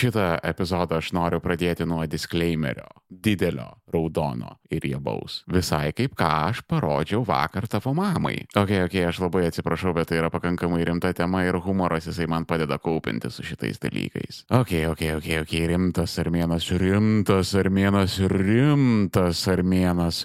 Šitą epizodą aš noriu pradėti nuo disclaimerio. Didelio, raudono ir riebaus. Visai kaip ką aš parodžiau vakar tavo mamai. Ok, ok, aš labai atsiprašau, bet tai yra pakankamai rimta tema ir humoras jisai man padeda kaupinti su šitais dalykais. Ok, ok, ok, ok, rimtas armėnas, rimtas armėnas, rimtas armėnas.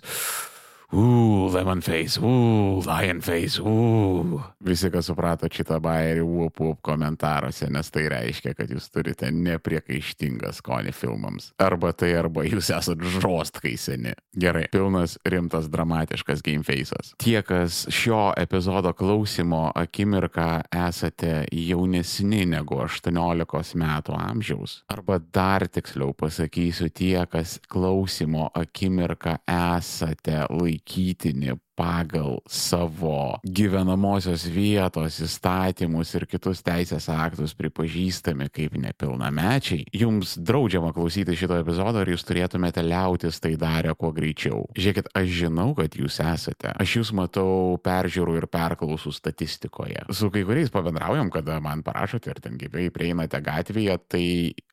Uuu, lemon face, uuu, lion face, uuu. Visi, kas suprato šitą bairį, up, up komentaruose, nes tai reiškia, kad jūs turite nepriekaištingą skonį filmams. Arba tai, arba jūs esate žostkai seni. Gerai, pilnas rimtas dramatiškas gameface'as. Tie, kas šio epizodo klausimo akimirką esate jaunesni negu 18 metų amžiaus, arba dar tiksliau pasakysiu, tie, kas klausimo akimirką esate laikyti laikytini pagal savo gyvenamosios vietos įstatymus ir kitus teisės aktus pripažįstami kaip nepilnamečiai, jums draudžiama klausyti šito epizodo ir jūs turėtumėte liautis tai darę kuo greičiau. Žiūrėkit, aš žinau, kad jūs esate. Aš jūs matau peržiūrų ir perklausų statistikoje. Su kai kuriais pabendraujam, kada man parašote ir ten gyvai prieinate gatvėje, tai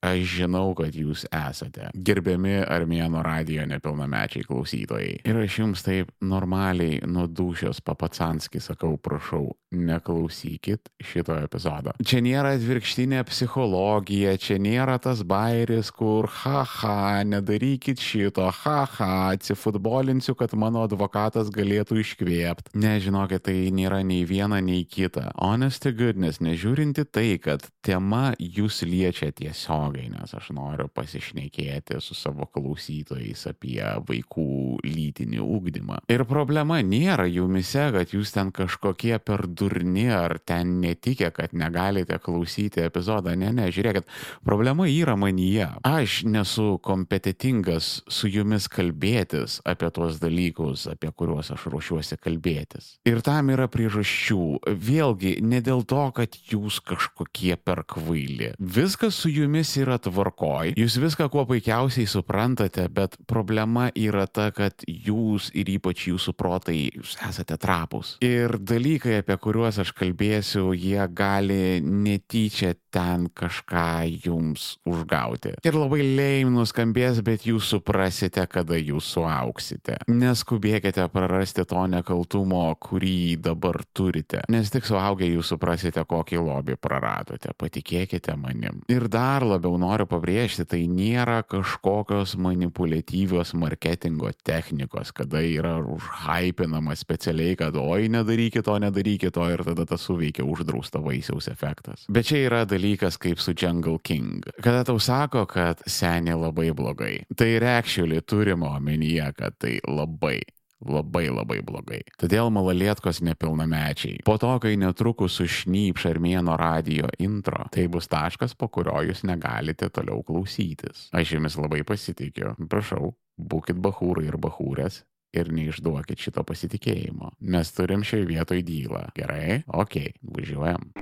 aš žinau, kad jūs esate. Gerbiami Armėno radijo nepilnamečiai klausytojai. Ir aš jums taip normaliai tai nuo dušios papacanski sakau, prašau, neklausykit šito epizodo. Čia nėra atvirkštinė psichologija, čia nėra tas bairis, kur haha, nedarykit šito, haha, atsifutbolinsiu, kad mano advokatas galėtų iškvėpti. Nežinokit, tai nėra nei viena, nei kita. Honest to goodness, nežiūrinti tai, kad tema jūs liečia tiesiogiai, nes aš noriu pasišnekėti su savo klausytojais apie vaikų lytinį ūkdymą. Ir problema nėra jumise, kad jūs ten kažkokie per durni ar ten netikė, kad negalite klausyti epizodą. Ne, ne, žiūrėkit, problema yra manyje. Aš nesu kompetitingas su jumis kalbėtis apie tuos dalykus, apie kuriuos aš ruošiuosi kalbėtis. Ir tam yra priežasčių. Vėlgi, ne dėl to, kad jūs kažkokie per kvaili. Viskas su jumis yra tvarkoj, jūs viską kuo puikiausiai suprantate, bet problema yra ta, kad jūs ir ypač jūsų protai tai jūs esate trapus. Ir dalykai, apie kuriuos aš kalbėsiu, jie gali netyčia ten kažką jums užgauti. Ir labai leim nuskambės, bet jūs suprasite, kada jūs suauksite. Neskubėkite prarasti to nekaltumo, kurį dabar turite. Nes tik suaugę jūs suprasite, kokį lobį praradote. Patikėkite manim. Ir dar labiau noriu pabrėžti, tai nėra kažkokios manipuliatyvios marketingo technikos, kada yra užhype hypinama specialiai, kad oi, nedarykit to, nedarykit to ir tada tas suveikia uždrausta vaisiaus efektas. Bet čia yra dalykas kaip su Jungle King. Kada tau sako, kad seniai labai blogai, tai reakščiulį turimo omenyje, kad tai labai labai labai blogai. Todėl malalietkos nepilnamečiai. Po to, kai netrukus sušnypš armėno radio intro, tai bus taškas, po kurio jūs negalite toliau klausytis. Aš jumis labai pasitikiu. Prašau, būkite bahūrai ir bahūrės ir neišduokit šito pasitikėjimo. Mes turim šioje vietoje dylą. Gerai? Ok, važiuojam.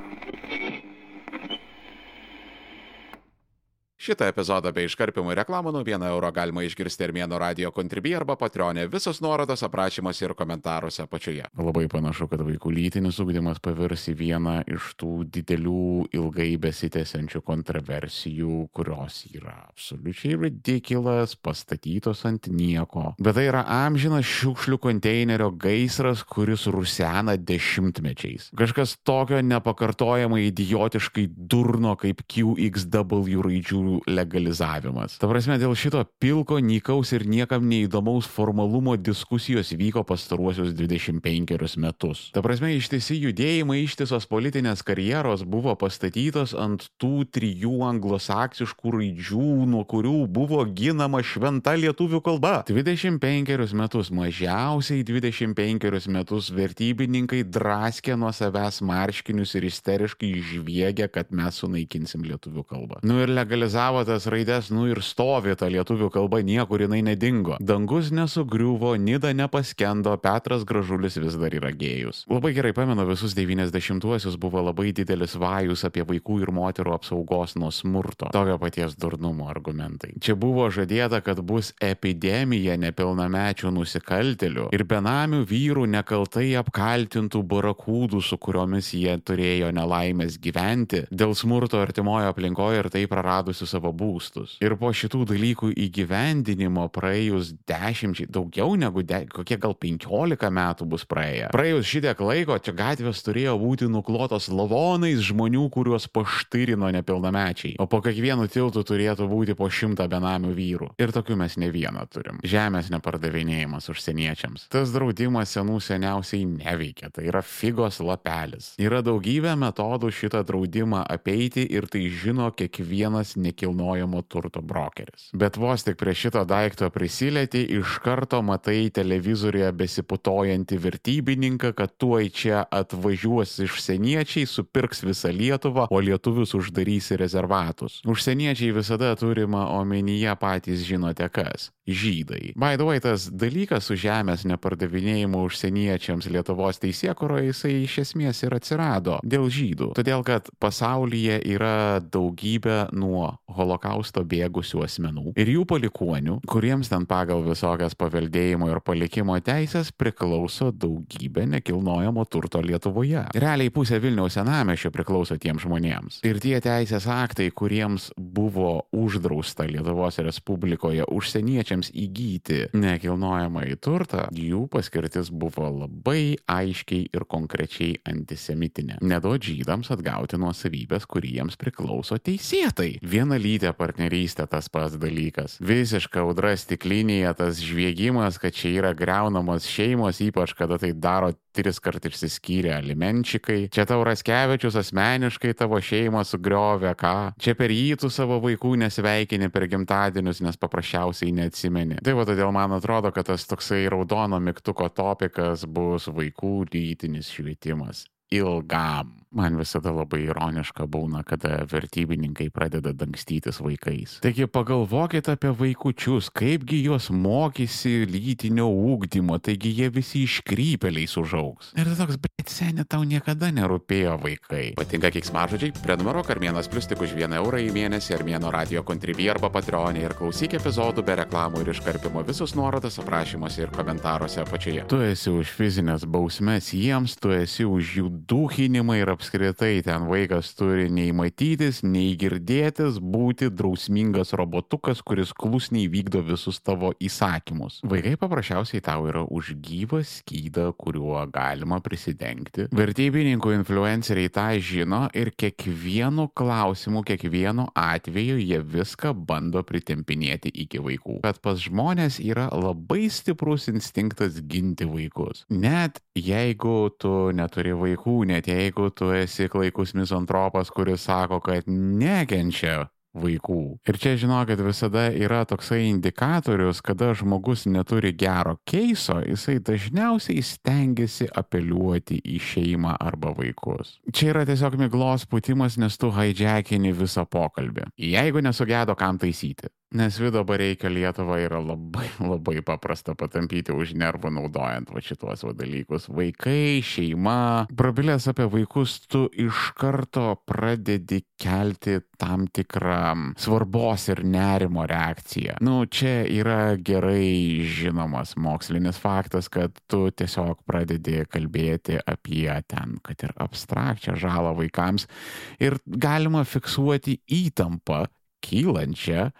Šitą epizodą bei iškarpimų reklamų nuo 1 euro galima išgirsti Armėno radio kontribį arba patronė. Visos nuorodos aprašymuose ir komentaruose apačioje. Labai panašu, kad vaikų lytinis ūkdymas pavirs į vieną iš tų didelių, ilgai besitęsiančių kontroversijų, kurios yra absoliučiai ridiculous, pastatytos ant nieko. Bet tai yra amžinas šiukšlių konteinerio gaisras, kuris rusena dešimtmečiais. Kažkas tokio nepakartojamai idiotiškai durno kaip QXW raidžių ginklų legalizavimas. Ta prasme, dėl šito pilko, nykaus ir niekam neįdomaus formalumo diskusijos vyko pastaruosius 25 metus. Ta prasme, ištisi judėjimai, ištisos politinės karjeros buvo pastatytos ant tų trijų anglosaksiškų raidžių, nuo kurių buvo ginama šventa lietuvių kalba. 25 metus, mažiausiai 25 metus vertybininkai draskė nuo savęs marškinius ir isteriškai žviegia, kad mes sunaikinsim lietuvių kalbą. Nu ir legalizavo analizavo tas raides, nu ir stovi ta lietuvių kalba, niekur jinai nedingo. Dangus nesugriuvo, Nida nepaskendo, Petras Gražulis vis dar yra gėjus. Labai gerai pamenu, visus 90-uosius buvo labai didelis vajus apie vaikų ir moterų apsaugos nuo smurto. Tokio paties durnumo argumentai. Čia buvo žadėta, kad bus epidemija nepilnamečių nusikaltelių ir benamių vyrų nekaltai apkaltintų barakūdų, su kuriomis jie turėjo nelaimės gyventi dėl smurto artimojo aplinkoje ir tai praradusių savo būstus. Ir po šitų dalykų įgyvendinimo praėjus dešimčiai, daugiau negu de, kokie gal penkiolika metų bus praėję. Praėjus šitiek laiko, čia gatvės turėjo būti nuklotos lavonais žmonių, kuriuos paštyrino nepilnamečiai. O po kiekvienu tiltu turėtų būti po šimtą benamių vyrų. Ir tokių mes ne vieną turim. Žemės nepardavinėjimas užsieniečiams. Tas draudimas senų seniausiai neveikia. Tai yra figos lapelis. Yra daugybė metodų šitą draudimą apeiti ir tai žino kiekvienas nekilnojamo turto brokeris. Bet vos tik prie šito daikto prisilieti, iš karto matai televizoriuje besiputojantį vertybininką, kad tuoj čia atvažiuos užsieniečiai, supirks visą Lietuvą, o lietuvius uždarys į rezervatus. Užsieniečiai visada turima omenyje patys žinote kas - žydai. By the way, tas dalykas su žemės nepardavinėjimu užsieniečiams Lietuvos teisėkuroje jisai iš esmės ir atsirado dėl žydų. Todėl, kad pasaulyje yra daugybė nuo holokausto bėgusių asmenų ir jų palikonių, kuriems ten pagal visokias paveldėjimo ir palikimo teisės priklauso daugybė nekilnojamo turto Lietuvoje. Realiai pusė Vilniaus senamešio priklauso tiems žmonėms. Ir tie teisės aktai, kuriems buvo uždrausta Lietuvos Respublikoje užsieniečiams įgyti nekilnojamą į turtą, jų paskirtis buvo labai aiškiai ir konkrečiai antisemitinė. Neduod žydams atgauti nuosavybės, kuriems priklauso teisėtai. Vienalytė partnerystė tas pats dalykas. Visiška audra stiklinėje tas žviegimas, kad čia yra greunamos šeimos, ypač kada tai daro tris kart išsiskyrę alimenčikai. Čia tau Raskevičius asmeniškai tavo šeimą sugriovė, ką? Čia per jį tu savo vaikų nesveikini per gimtadienius, nes paprasčiausiai neatsimeni. Tai va todėl man atrodo, kad tas toksai raudono mygtuko topikas bus vaikų lytinis švietimas. Ilgam. Man visada labai ironiška būna, kada vertybininkai pradeda dangstytis vaikais. Taigi pagalvokit apie vaikučius, kaipgi juos mokysi lytinio ūkdymo, taigi jie visi iškrypeliais užaugs. Ir toks, bet seniai tau niekada nerūpėjo vaikai. Patinka kiksmažodžiai? Prenumeruok Armėnas Plus tik už vieną eurą į mėnesį Armėno radio kontribį arba patronį ir klausyk epizodų be reklamų ir iškarpimo visus nuorodas aprašymuose ir komentaruose apačioje. Tu esi už fizinės bausmes jiems, tu esi už jų duhinimą ir apskritai ten vaikas turi nei matytis, nei girdėtis, būti drausmingas robotukas, kuris klusniai vykdo visus tavo įsakymus. Vaikai paprasčiausiai tau yra už gyvą skydą, kuriuo galima prisidengti. Vertybininkų influenceriai tą žino ir kiekvienu klausimu, kiekvienu atveju jie viską bando pritempinėti iki vaikų. Bet pas žmonės yra labai stiprus instinktas ginti vaikus. Net jeigu tu neturi vaikų, net jeigu tu esi klaikus mizantropas, kuris sako, kad nekenčia vaikų. Ir čia žinokit, visada yra toksai indikatorius, kada žmogus neturi gero keiso, jisai dažniausiai stengiasi apeliuoti į šeimą arba vaikus. Čia yra tiesiog miglos putimas, nes tu hijackini visą pokalbį. Jeigu nesugėdo, kam taisyti. Nes vido bareikia Lietuva yra labai, labai paprasta patampyti už nervų naudojant va šituos va dalykus. Vaikai, šeima, prabilęs apie vaikus, tu iš karto pradedi kelti tam tikrą svarbos ir nerimo reakciją. Nu, čia yra gerai žinomas mokslinis faktas, kad tu tiesiog pradedi kalbėti apie ten, kad ir abstrakčią žalą vaikams ir galima fiksuoti įtampą kylančią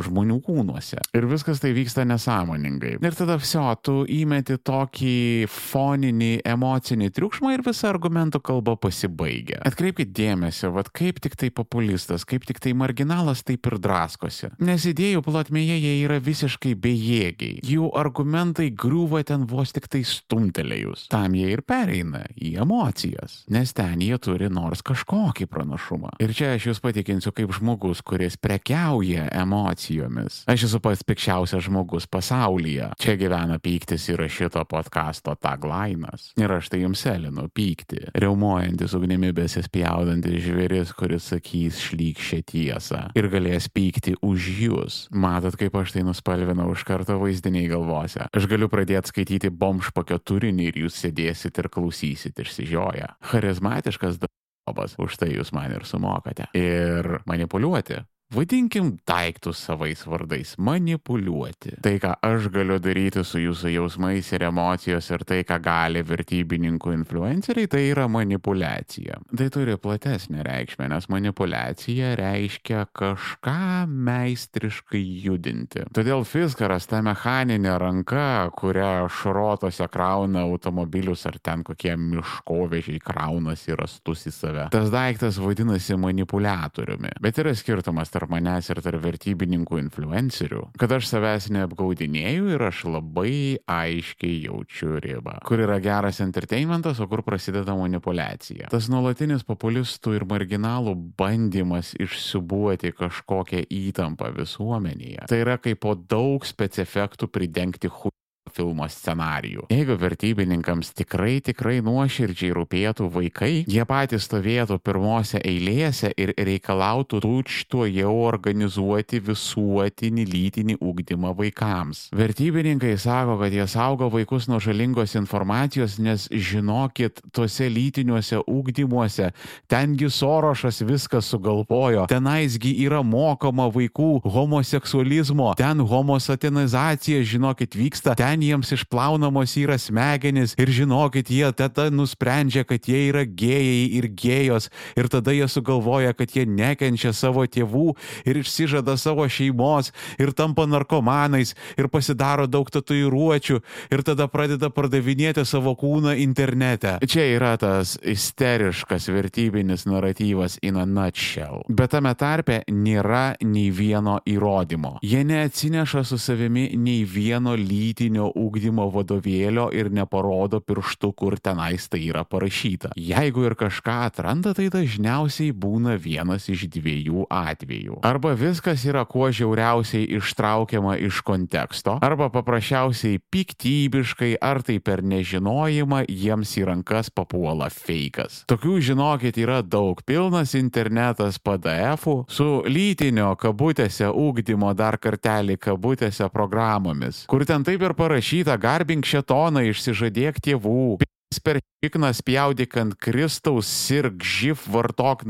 žmonių kūnuose. Ir viskas tai vyksta nesąmoningai. Ir tada viso, tu įmeti tokį foninį emocinį triukšmą ir visa argumentų kalba pasibaigia. Atkreipkite dėmesio, vad kaip tik tai populistas, kaip tik tai marginalas taip ir draskosi. Nes idėjų plotmėje jie yra visiškai bejėgiai. Jų argumentai griūva ten vos tik tai stumtelėjus. Tam jie ir pereina į emocijas. Nes ten jie turi nors kažkokį pranašumą. Ir čia aš jūs patikinsiu kaip žmogus, kuris prekiauja emociją emocijomis. Aš esu pats pikščiausias žmogus pasaulyje. Čia gyvena pyktis yra šito podkasto taglainas. Ir aš tai jums selinu pykti. Reumojantis ugnimi besispjaudantis žvėris, kuris sakys šlykščią tiesą. Ir galės pykti už jūs. Matot, kaip aš tai nuspalvinau iš karto vaizdiniai galvose. Aš galiu pradėti skaityti bomšpakio turinį ir jūs sėdėsit ir klausysit išsižioję. Charizmatiškas darbas, už tai jūs man ir sumokate. Ir manipuliuoti vadinkim daiktus savais vardais, manipuliuoti. Tai, ką aš galiu daryti su jūsų jausmais ir emocijos ir tai, ką gali vertybininkų influenceriai, tai yra manipulacija. Tai turi platesnę reikšmę, nes manipulacija reiškia kažką meistriškai judinti. Todėl Fiskaras ta mechaninė ranka, kurią šrotose krauna automobilius ar ten kokie miškovežiai kraunasi rastus į save. Tas daiktas vadinasi manipuliatoriumi. Bet yra skirtumas tarp manęs ir tarp vertybininkų influencerių, kad aš savęs neapgaudinėjau ir aš labai aiškiai jaučiu ribą, kur yra geras entertainmentas, o kur prasideda manipulacija. Tas nuolatinis populistų ir marginalų bandymas išsibuoti kažkokią įtampą visuomenėje. Tai yra kaip po daug specifektų pridengti hu filmo scenarijų. Jeigu vertybininkams tikrai, tikrai nuoširdžiai rūpėtų vaikai, jie patys stovėtų pirmose eilėse ir reikalautų tučto jau organizuoti visuotinį lytinį ūkdymą vaikams. Vertybininkai sako, kad jie saugo vaikus nuo žalingos informacijos, nes žinokit, tuose lytiniuose ūkdymuose tengi Sorošas viską sugalvojo, tenaisgi yra mokoma vaikų homoseksualizmo, ten homosatinizacija, žinokit, vyksta, ten jiems išplaunamos yra smegenys ir žinokit, jie tada nusprendžia, kad jie yra gėjai ir gėjos ir tada jie sugalvoja, kad jie nekenčia savo tėvų ir išsižada savo šeimos ir tampa narkomanais ir pasidaro daug tatuiruočių ir tada pradeda pardavinėti savo kūną internete. Čia yra tas isteriškas vertybinis naratyvas in a nutshell. Bet tame tarpe nėra nei vieno įrodymo. Jie neatsineša su savimi nei vieno lytinio ūkdymo vadovėlio ir neparodo pirštų, kur tenais tai yra parašyta. Jeigu ir kažką atranda, tai dažniausiai būna vienas iš dviejų atvejų. Arba viskas yra kuo žiauriausiai ištraukiama iš konteksto, arba paprasčiausiai piktybiškai ar tai per nežinojimą jiems į rankas papuola fejkas. Tokių žinokit yra daug, pilnas internetas PDF-ų su lytinio kabutėse ūkdymo dar kartelį kabutėse programomis, kur ten taip ir parašyta garbink šetoną, išsižadėk tėvų, per šikną spjaudyk ant Kristaus, sirg živ, vartok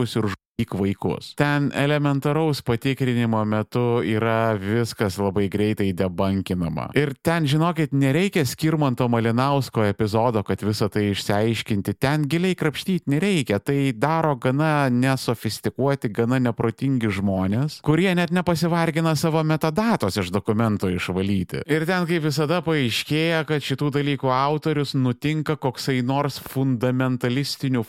narkotikus ir žudyk vaikus. Ten elementaraus patikrinimo metu yra viskas labai greitai debankinama. Ir ten, žinokit, nereikia skirmanto Malinausko epizodo, kad visą tai išsiaiškinti. Ten giliai krapštyti nereikia. Tai daro gana nesofistikuoti, gana neprotingi žmonės, kurie net nepasivargina savo metadatos iš dokumentų išvalyti. Ir ten, kaip visada, paaiškėja, kad šitų dalykų autorius nutinka koksai nors fundamentalistinių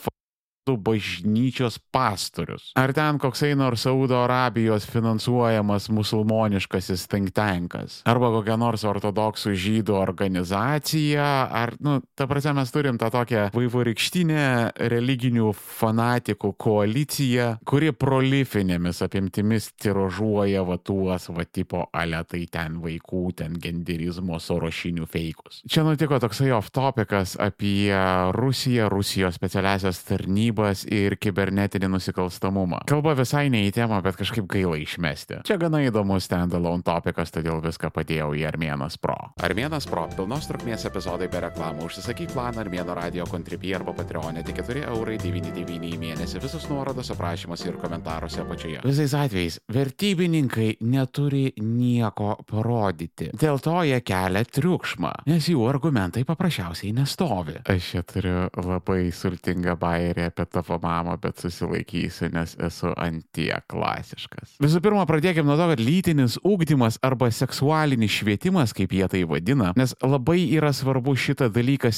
bažnyčios pastorius. Ar ten koksai nors Saudo Arabijos finansuojamas musulmoniškasis think tankas. Arba kokia nors ortodoksų žydų organizacija. Ar, nu, ta prasme, mes turim tą tokią vaivorykštinę religinių fanatikų koaliciją, kuri prolifinėmis apimtimis tiražuoja va tuos va tipo aletai ten vaikų, ten genderizmo sorošinių feikus. Čia nutiko toksai off topicas apie Rusiją, Rusijos specialiasias tarnybas tarnybas ir kibernetinį nusikalstamumą. Kalba visai ne į temą, bet kažkaip gaila išmesti. Čia gana įdomus standalone topikas, todėl viską padėjau į Armėnas Pro. Armėnas Pro - pilnos trukmės epizodai be reklamų. Užsisakyk planą Armėno radio kontribį arba Patreonė tik 4 eurai 99 į mėnesį. Visus nuorodos aprašymuose ir komentaruose apačioje. Visais atvejais vertybininkai neturi nieko parodyti. Dėl to jie kelia triukšmą, nes jų argumentai paprasčiausiai nestovi. Aš čia turiu labai sultingą bairį apie apie tavo mamą, bet susilaikysiu, nes esu antie klasiškas. Visų pirma, pradėkime nuo to, kad lytinis ūkdymas arba seksualinis švietimas, kaip jie tai vadina, nes labai yra svarbu šitą dalyką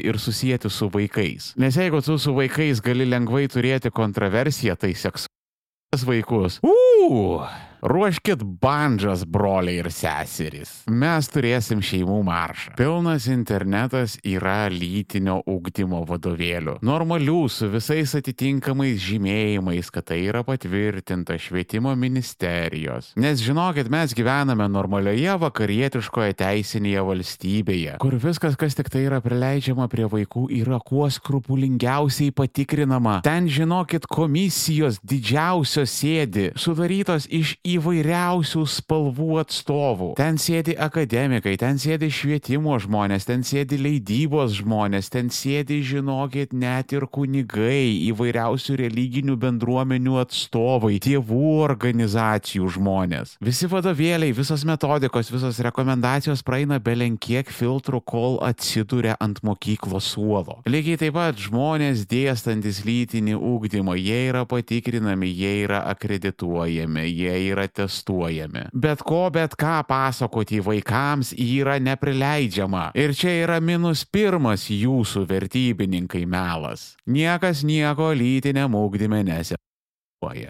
ir susijęti su vaikais. Nes jeigu tu su vaikais gali lengvai turėti kontroversiją, tai seksualinis vaikus. Uuu! Ruoškit bandžas, broliai ir seserys. Mes turėsim šeimų maršą. Pilnas internetas yra lytinio ugdymo vadovėlių. Normalių su visais atitinkamais žymėjimais, kad tai yra patvirtinta švietimo ministerijos. Nes žinokit, mes gyvename normalioje vakarietiškoje teisinėje valstybėje, kur viskas, kas tik tai yra prileidžiama prie vaikų, yra kuo skrupulingiausiai patikrinama. Ten, žinokit, komisijos didžiausios sėdi, sudarytos iš įvairiausių spalvų atstovų. Ten sėdi akademikai, ten sėdi švietimo žmonės, ten sėdi leidybos žmonės, ten sėdi, žinokit, net ir kunigai, įvairiausių religinių bendruomenių atstovai, tėvų organizacijų žmonės. Visi vadovėliai, visos metodikos, visos rekomendacijos praeina belenkiek filtrų, kol atsiduria ant mokyklos suolo. Lygiai taip pat žmonės dėstantis lytinį ūkdymą, jie yra patikrinami, jie yra akredituojami, jie yra testuojami. Bet ko, bet ką pasakoti vaikams yra neprileidžiama. Ir čia yra minus pirmas jūsų vertybininkai melas. Niekas nieko lytiniam ūkdyme nesė.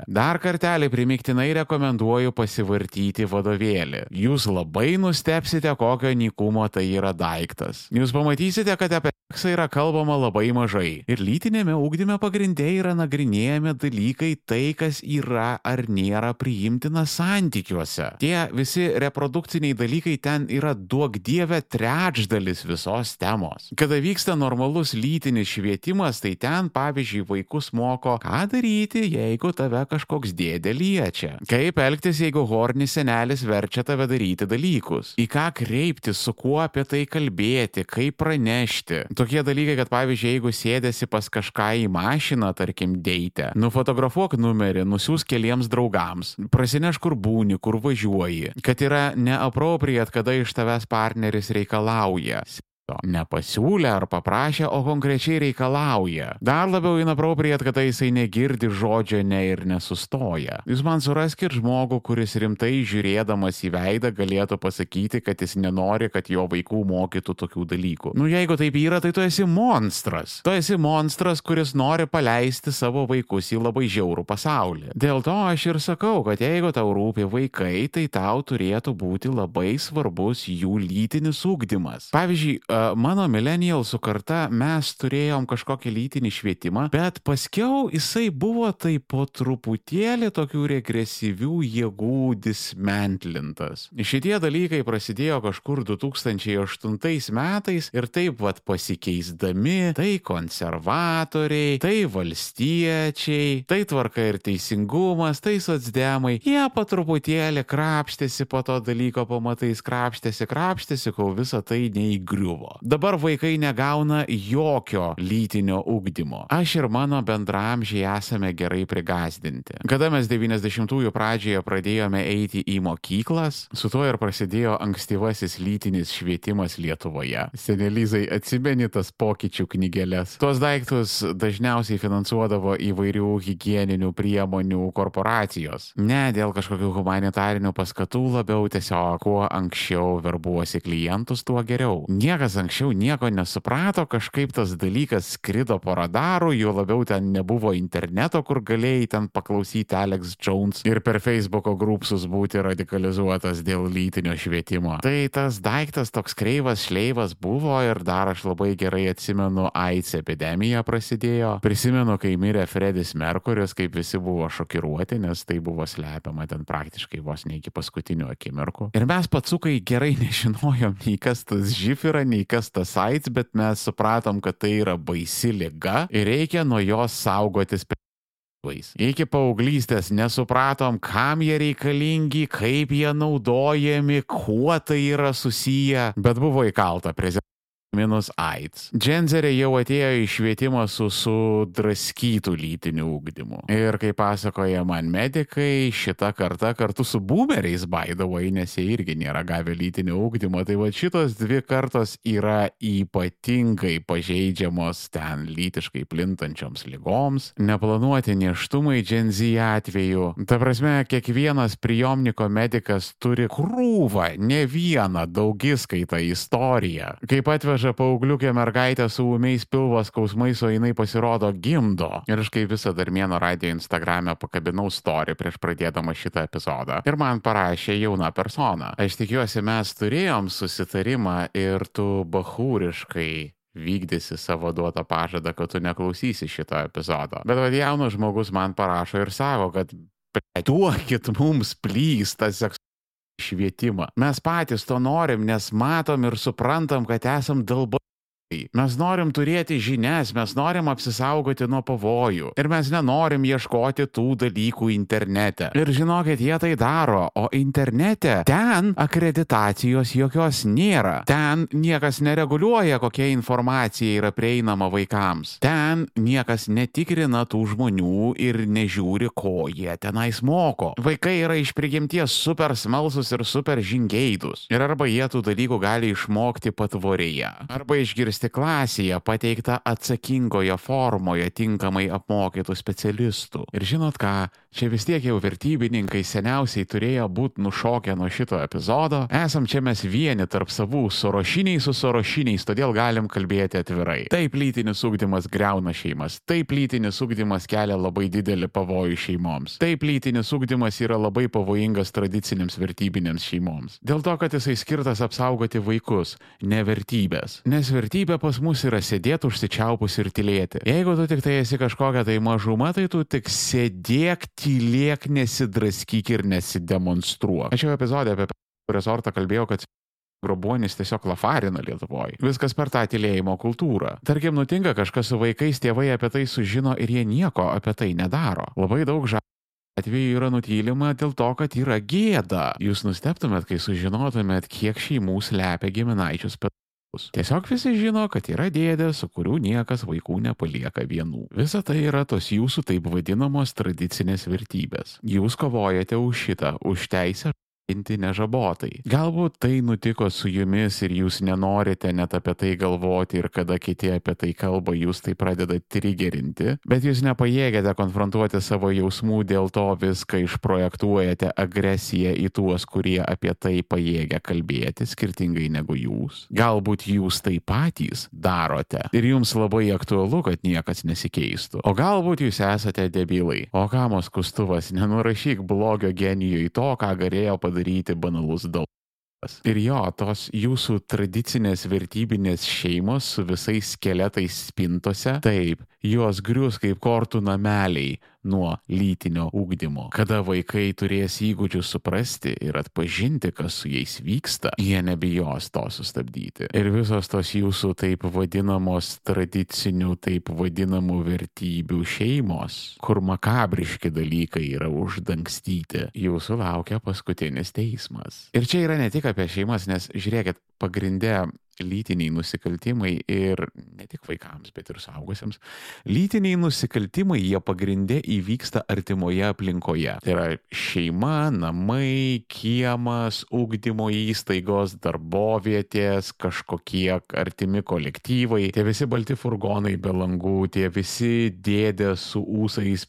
Dar kartelį primiktinai rekomenduoju pasivartyti vadovėlį. Jūs labai nustepsite, kokio nikumo tai yra daiktas. Jūs pamatysite, kad apie seksą yra kalbama labai mažai. Ir lytinėme ūkdyme pagrindė yra nagrinėjami dalykai tai, kas yra ar nėra priimtina santykiuose. Tie visi reprodukciniai dalykai ten yra duok dievę trečdalis visos temos. Kada vyksta normalus lytinis švietimas, tai ten, pavyzdžiui, vaikus moko, ką daryti, jeigu tave kažkoks dėdė liečia. Kaip elgtis, jeigu hornis senelis verčia tave daryti dalykus. Į ką kreiptis, su kuo apie tai kalbėti, kaip pranešti. Tokie dalykai, kad pavyzdžiui, jeigu sėdėsi pas kažką į mašiną, tarkim, deitę, nufotografuok numerį, nusiūs keliems draugams, prasineš kur būni, kur važiuoji, kad yra neapropriat, kada iš tavęs partneris reikalauja nepasiūlė ar paprašė, o konkrečiai reikalauja. Dar labiau inapropriat, kad jisai negirdi žodžio ne ir nesustoja. Jūs man suraskit žmogų, kuris rimtai žiūrėdamas į veidą galėtų pasakyti, kad jis nenori, kad jo vaikų mokytų tokių dalykų. Nu jeigu taip yra, tai tu esi monstras. Tu esi monstras, kuris nori paleisti savo vaikus į labai žiaurų pasaulį. Dėl to aš ir sakau, kad jeigu tau rūpi vaikai, tai tau turėtų būti labai svarbus jų lytinis ūkdymas. Pavyzdžiui, mano millennialsų karta mes turėjom kažkokį lytinį švietimą, bet paskiau jisai buvo taip po truputėlį tokių regresyvių jėgų dismantlintas. Šitie dalykai prasidėjo kažkur 2008 metais ir taip vad pasikeisdami, tai konservatoriai, tai valstiečiai, tai tvarka ir teisingumas, tai socdemai, jie po truputėlį krapštėsi po to dalyko pamatais, krapštėsi, krapštėsi, kol visa tai neįgriuvo buvo. Dabar vaikai negauna jokio lytinio ugdymo. Aš ir mano bendramžiai esame gerai prigazdinti. Kada mes 90-ųjų pradžioje pradėjome eiti į mokyklas, su tuo ir prasidėjo ankstyvasis lytinis švietimas Lietuvoje. Senelizai atsimeni tas pokyčių knygelės. Tuos daiktus dažniausiai finansuodavo įvairių hygieninių priemonių korporacijos. Ne dėl kažkokių humanitarinių paskatų, labiau tiesiog kuo anksčiau verbuosi klientus, tuo geriau. Niekas niekas anksčiau nieko nesuprato, kažkaip tas dalykas skrido po radaru, jo labiau ten nebuvo interneto, kur galėjai ten paklausyti Alex Jones ir per Facebook'o grupsus būti radikalizuotas dėl lytinio švietimo. Tai tas daiktas toks kreivas, šleivas buvo ir dar aš labai gerai atsimenu, AIDS epidemija prasidėjo. Prisimenu, kai mirė Fredis Merkuris, kaip visi buvo šokiruoti, nes tai buvo slepiama ten praktiškai vos ne iki paskutinių akimirkų. Ir mes patsukai gerai nežinojom nei kas tas žif yra, nei kas tas AIDS, bet mes supratom, kad tai yra baisi lyga ir reikia nuo jos saugotis. Iki paauglystės nesupratom, kam jie reikalingi, kaip jie naudojami, kuo tai yra susiję, bet buvo įkalta prezidentą minus AIDS. Dženzerė jau atėjo į švietimą su sudraskytų lytiniu ūkdymu. Ir kaip pasakoja man medikai, šita karta kartu su boomeriais baidavai, nes jie irgi nėra gavę lytinio ūkdymo, tai va šitos dvi kartos yra ypatingai pažeidžiamos ten lytiškai plintančioms lygoms, neplanuoti neštumai Dženzy atveju. Ta prasme, kiekvienas prijomniko medikas turi krūvą, ne vieną daugiskaitą istoriją. Kaip atveža atveža paaugliukę mergaitę su ūmiais pilvo skausmais, o jinai pasirodo gimdo. Ir aš kaip visą Darmėno radio Instagram'e pakabinau story prieš pradėdama šitą epizodą. Ir man parašė jauna persona. Aš tikiuosi, mes turėjom susitarimą ir tu bahūriškai vykdysi savo duotą pažadą, kad tu neklausysi šito epizodo. Bet vad jaunas žmogus man parašo ir sako, kad duokit mums plystą seksualumą švietimą. Mes patys to norim, nes matom ir suprantam, kad esam dalba Mes norim turėti žinias, mes norim apsisaugoti nuo pavojų ir mes nenorim ieškoti tų dalykų internete. Ir žinokit, jie tai daro, o internete ten akreditacijos jokios nėra. Ten niekas nereguliuoja, kokia informacija yra prieinama vaikams. Ten niekas netikrina tų žmonių ir nežiūri, ko jie tenais moko. Vaikai yra iš prigimties super smalsus ir super žingeidus. Ir arba jie tų dalykų gali išmokti patvorėje, arba išgirsti išgirsti klasėje pateiktą atsakingoje formoje tinkamai apmokytų specialistų. Ir žinot ką, čia vis tiek jau vertybininkai seniausiai turėjo būti nušokę nuo šito epizodo. Esam čia mes vieni tarp savų sorošiniai su sorošiniais, todėl galim kalbėti atvirai. Taip lytinis ūkdymas greuna šeimas, taip lytinis ūkdymas kelia labai didelį pavojų šeimoms, taip lytinis ūkdymas yra labai pavojingas tradicinėms vertybinėms šeimoms. Dėl to, kad jisai skirtas apsaugoti vaikus, ne vertybės. Nes vertybės vertybė pas mus yra sėdėti užsičiaupus ir tylėti. Jeigu tu tik tai esi kažkokia tai mažuma, tai tu tik sėdėk, tylėk, nesidraskyk ir nesidemonstruok. Aš jau epizodė apie resortą kalbėjau, kad grobuonis tiesiog lafarina Lietuvoje. Viskas per tą tylėjimo kultūrą. Tarkim, nutinka kažkas su vaikais, tėvai apie tai sužino ir jie nieko apie tai nedaro. Labai daug ža atveju yra nutylima dėl to, kad yra gėda. Jūs nusteptumėt, kai sužinotumėt, kiek šeimų slepia giminaičius vaikus. Tiesiog visi žino, kad yra dėdė, su kuriuo niekas vaikų nepalieka vienų. Visa tai yra tos jūsų taip vadinamos tradicinės vertybės. Jūs kovojate už šitą, už teisę inti nežabotai. Galbūt tai nutiko su jumis ir jūs nenorite net apie tai galvoti ir kada kiti apie tai kalba, jūs tai pradeda trigerinti, bet jūs nepajėgėte konfrontuoti savo jausmų, dėl to viską išprojektuojate agresiją į tuos, kurie apie tai pajėgia kalbėti, skirtingai negu jūs. Galbūt jūs tai patys darote ir jums labai aktualu, kad niekas nesikeistų. O galbūt jūs esate debilai. O kamos kustuvas, nenurašyk blogio genijui to, ką galėjo padaryti padaryti banalus dalykas. Ir jo, tos jūsų tradicinės vertybinės šeimos su visais skeletais spintose, taip, jos grius kaip kortų nameliai nuo lytinio ūkdymo. Kada vaikai turės įgūdžius suprasti ir atpažinti, kas su jais vyksta, jie nebijos to sustabdyti. Ir visos tos jūsų taip vadinamos tradicinių, taip vadinamų vertybių šeimos, kur makabriški dalykai yra uždangstyti, jūsų laukia paskutinis teismas. Ir čia yra ne tik apie šeimas, nes žiūrėkit, pagrindė lytiniai nusikaltimai ir ne tik vaikams, bet ir saugusiems. Lytiniai nusikaltimai jie pagrindė įvyksta artimoje aplinkoje. Tai yra šeima, namai, kiemas, ugdymo įstaigos, darbovietės, kažkokie artimi kolektyvai, tie visi balti furgonai be langų, tie visi dėdės su ūsais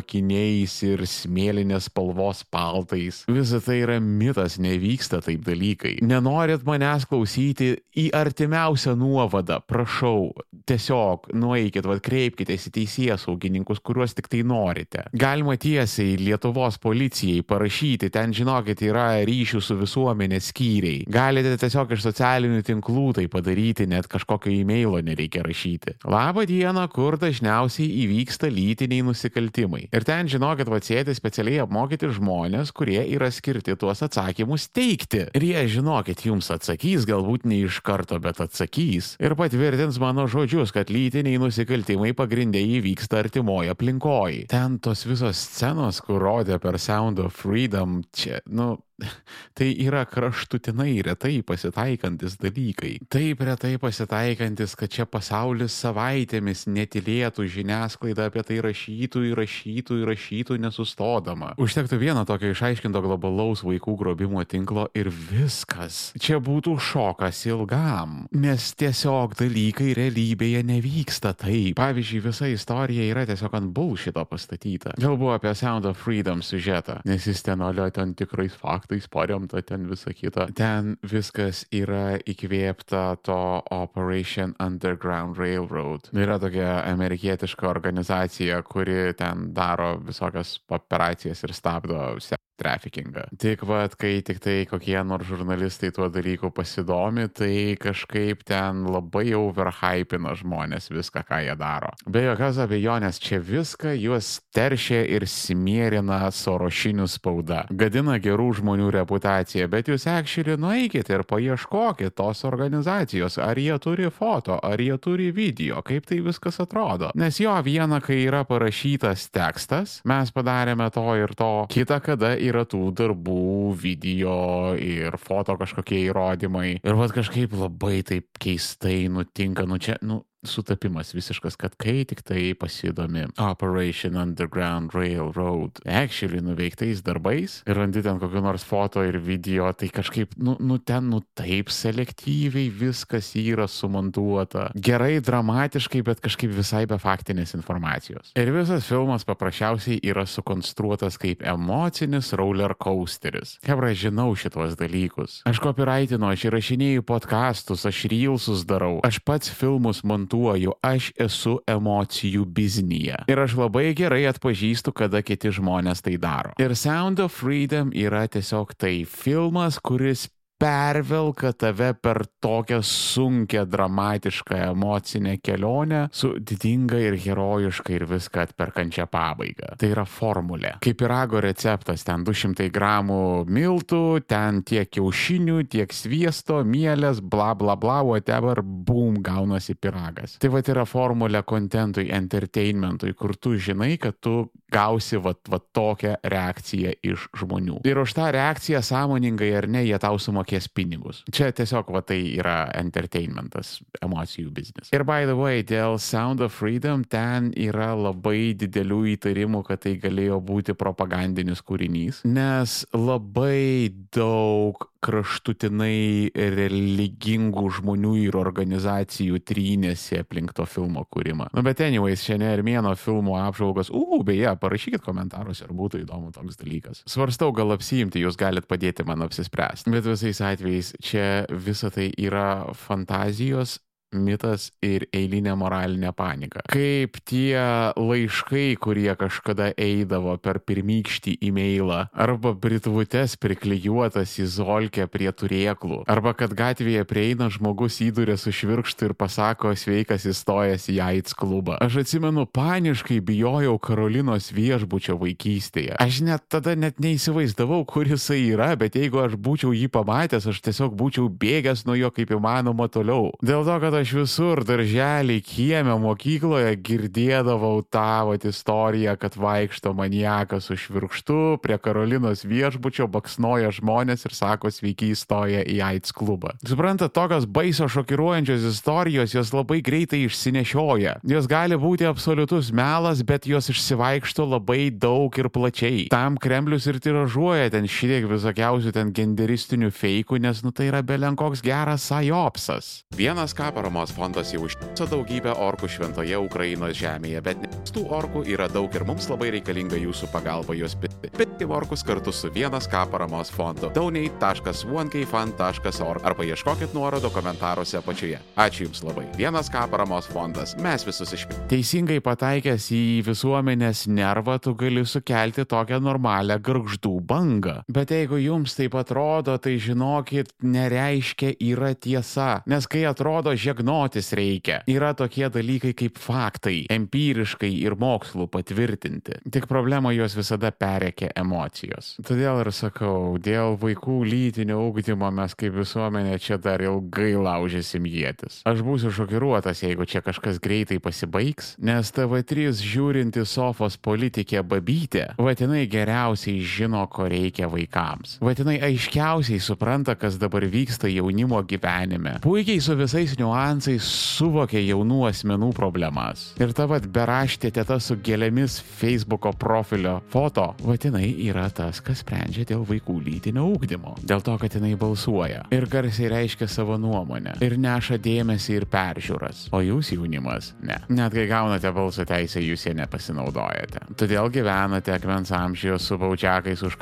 akiniais ir smėlinės spalvos paltais. Visa tai yra mitas, nevyksta taip dalykai. Nenorit manęs klausyti į artimiausią nuovadą, prašau, tiesiog nueikit, vad kreipkitės į teisės saugininkus, kuriuos tik tai norite. Galima tiesiai Lietuvos policijai parašyti, ten žinokit, yra ryšių su visuomenė skyriai. Galite tiesiog iš socialinių tinklų tai padaryti, net kažkokio e-mailo nereikia rašyti. Labą dieną, kur dažniausiai įvyksta lytiniai nusikaltimai. Ir ten, žinokit, va sėdi specialiai apmokyti žmonės, kurie yra skirti tuos atsakymus teikti. Ir jie, žinokit, jums atsakys, galbūt ne iš karto, bet atsakys. Ir patvirtins mano žodžius, kad lytiniai nusikaltimai pagrindė įvyksta artimoje aplinkoje. Ten tos visos scenos, kur rodė per Sound of Freedom, čia, nu, Tai yra kraštutinai retai pasitaikantis dalykai. Taip retai pasitaikantis, kad čia pasaulis savaitėmis netilėtų žiniasklaida apie tai rašytų, įrašytų, įrašytų nesustodama. Užtektų vieno tokio išaiškinto globalaus vaikų grobimo tinklo ir viskas. Čia būtų šokas ilgam, nes tiesiog dalykai realybėje nevyksta taip. Pavyzdžiui, visa istorija yra tiesiog ant bullshito pastatyta. Kalbu apie Sound of Freedom siužetą, nes jis ten olio ten tikrais faktais faktais paremta, ten visa kita. Ten viskas yra įkvėpta to Operation Underground Railroad. Yra tokia amerikietiška organizacija, kuri ten daro visokias operacijas ir stabdo traffickingą. Tik vad, kai tik tai kokie nors žurnalistai tuo dalyku pasidomi, tai kažkaip ten labai overhypina žmonės viską, ką jie daro. Be jokios abejonės, čia viską juos teršia ir simierina sorošinių spauda. Gadina gerų žmonių reputaciją, bet jūs actually nueikite ir paieškokite tos organizacijos, ar jie turi foto, ar jie turi video, kaip tai viskas atrodo. Nes jo viena, kai yra parašytas tekstas, mes padarėme to ir to, kita, kada yra tų darbų, video ir foto kažkokie įrodymai. Ir vad kažkaip labai taip keistai nutinka, nu čia, nu, sutapimas visiškas, kad kai tik tai pasidomi Operation Underground Railroad actually nuveiktais darbais ir randi ten kokiu nors foto ir video, tai kažkaip, nu, nu ten, nu taip selektyviai viskas yra sumontuota. Gerai, dramatiškai, bet kažkaip visai be faktinės informacijos. Ir visas filmas paprasčiausiai yra sukonstruotas kaip emocinis roller coasteris. Hebra, žinau šitos dalykus. Aš copyrightinu, aš įrašinėjau podcastus, aš reelsus darau, aš pats filmus montuoju akcentuoju, aš esu emocijų biznyje. Ir aš labai gerai atpažįstu, kada kiti žmonės tai daro. Ir Sound of Freedom yra tiesiog tai filmas, kuris pervelka tave per tokią sunkę, dramatišką emocinę kelionę su didinga ir herojiška ir viską atperkančia pabaiga. Tai yra formulė. Kaip pirago receptas, ten 200 gramų miltų, ten tiek kiaušinių, tiek sviesto, mielės, bla bla bla, whatever, boom, gaunasi piragas. Tai va yra formulė kontentui, entertainmentui, kur tu žinai, kad tu gausi va, va tokią reakciją iš žmonių. Ir už tą reakciją sąmoningai ar ne, jie tau sumokės pinigus. Čia tiesiog va tai yra entertainmentas, emocijų biznis. Ir by the way, dėl Sound of Freedom ten yra labai didelių įtarimų, kad tai galėjo būti propagandinis kūrinys, nes labai daug kraštutinai religingų žmonių ir organizacijų trynėsi aplink to filmo kūrimą. Nu, bet anyways, šiandien ir mėno filmo apžvalgos, u, beje, parašykit komentaruose, ar būtų įdomu toks dalykas. Svarstau, gal apsijimti, jūs galite padėti man apsispręsti. Bet visais atvejais čia visa tai yra fantazijos mitas ir eilinė moralinė panika. Kaip tie laiškai, kurie kažkada eidavo per pirmykštį e-mailą, arba britvutes priklijuotas į zolkę prie turėklų, arba kad gatvėje prieina žmogus įdurė su švirkštu ir pasako sveikas įstojęs į AIDS klubą. Aš atsimenu, paniškai bijojau Karolinos viešbučio vaikystėje. Aš net tada net neįsivaizdavau, kur jisai yra, bet jeigu aš būčiau jį pamatęs, aš tiesiog būčiau bėgęs nuo jo kaip įmanoma toliau. Dėl to, kad aš visur, darželį, kiemę, mokykloje girdėdavau vat istoriją, kad vaikšto maniakas su švirkštu, prie Karolinos viešbučio baksnoja žmonės ir sako sveiki įstoja į AIDS klubą. Suprantate, tokios baiso šokiruojančios istorijos jos labai greitai išsinešioja. Jos gali būti absoliutus melas, bet jos išsivaikšto labai daug ir plačiai. Tam Kremlius ir tiražuoja ten šitiek visokiausių ten genderistinių feikų, nes nu tai yra belenkoks geras sajopsas. Vienas ką paramos fondas jau užtiso daugybę orkų šventoje Ukrainos žemėje, bet tų orkų yra daug ir mums labai reikalinga jūsų pagalba juos pirkti. Pirkti orkus kartu su vienas K paramos fondu donate.1kfund.org arba ieškokit nuorodo komentaruose apačioje. Ačiū Jums labai. Vienas K paramos fondas. Mes visus išpirkime. Teisingai pataikęs į visuomenės nervą, tu gali sukelti tokią normalią garždų bangą. Bet jeigu jums taip atrodo, tai žinokit, nereiškia yra tiesa. Nes kai atrodo žegnotis reikia, yra tokie dalykai kaip faktai, empiriškai ir mokslu patvirtinti. Tik problema juos visada perėkia emocijos. Todėl ir sakau, dėl vaikų lytinio ugdymo mes kaip visuomenė čia dar ilgai laužysim jėtis. Aš būsiu šokiruotas, jeigu čia kažkas greitai pasibaigs, nes TV3 žiūrinti sofos politikė babytė, vadinai geriausiai žino, ko reikia vaikams. Vadinai aiškiausiai supranta, kas dabar vyksta jaunimo gyvenime. Puikiai su visais niuansais suvokia jaunų asmenų problemas. Ir ta vad beraštė teta su gėlėmis Facebook'o profilio foto, vadinai yra tas, kas sprendžia dėl vaikų lytinio ūkdymo. Dėl to, kad jinai balsuoja. Ir garsiai reiškia savo nuomonę. Ir neša dėmesį ir peržiūras. O jūs jaunimas, ne. Net kai gaunate balso teisę, jūs ją nepasinaudojate. Todėl gyvenate akmens amžiuje su baudžiakais už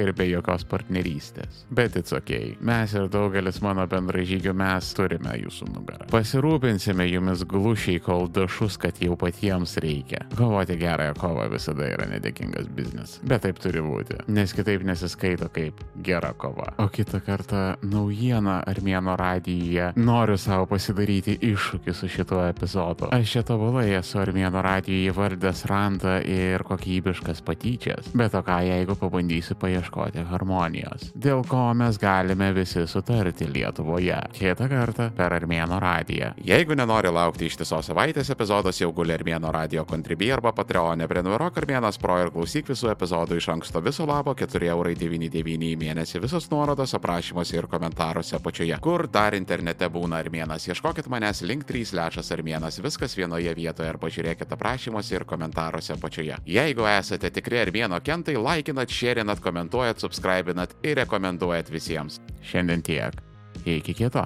ir be jokios partnerystės. Bet it's ok. Mes ir daugelis mano bendražygių mes turime jūsų nugarą. Pasirūpinsime jumis glušiai, kol dašus, kad jau patiems reikia. Kovoti gerąją kovą visada yra nedėkingas biznis. Bet taip turi būti, nes kitaip nesiskaito kaip gera kova. O kitą kartą naujiena Armėno radijoje noriu savo pasidaryti iššūkį su šituo epizodu. Aš čia tobulai esu Armėno radijoje vardęs rantą ir kokybiškas patyčias. Bet o ką jeigu pabandysiu paieškoti harmonijos? Dėl ko mes galime visi sutarti Lietuvoje. Kitą kartą per Armėno radiją. Jeigu nenori laukti ištisos savaitės epizodas, jau guli Armėno radio kontribį arba Patreonė, prenumeruok Armėnas Pro ir klausyk visų epizodų iš anksto viso labo 4,99 į mėnesį. Visos nuorodos aprašymuose ir komentaruose apačioje. Kur dar internete būna Armėnas? Ieškokit manęs link 3 lešas Armėnas, viskas vienoje vietoje arba žiūrėkit aprašymuose ir komentaruose apačioje. Jeigu esate tikri Armėno kentai, laikinat, šėrinat, komentuojat, subscribinat ir rekomenduojat visiems. Šiandien tiek. Iki kito.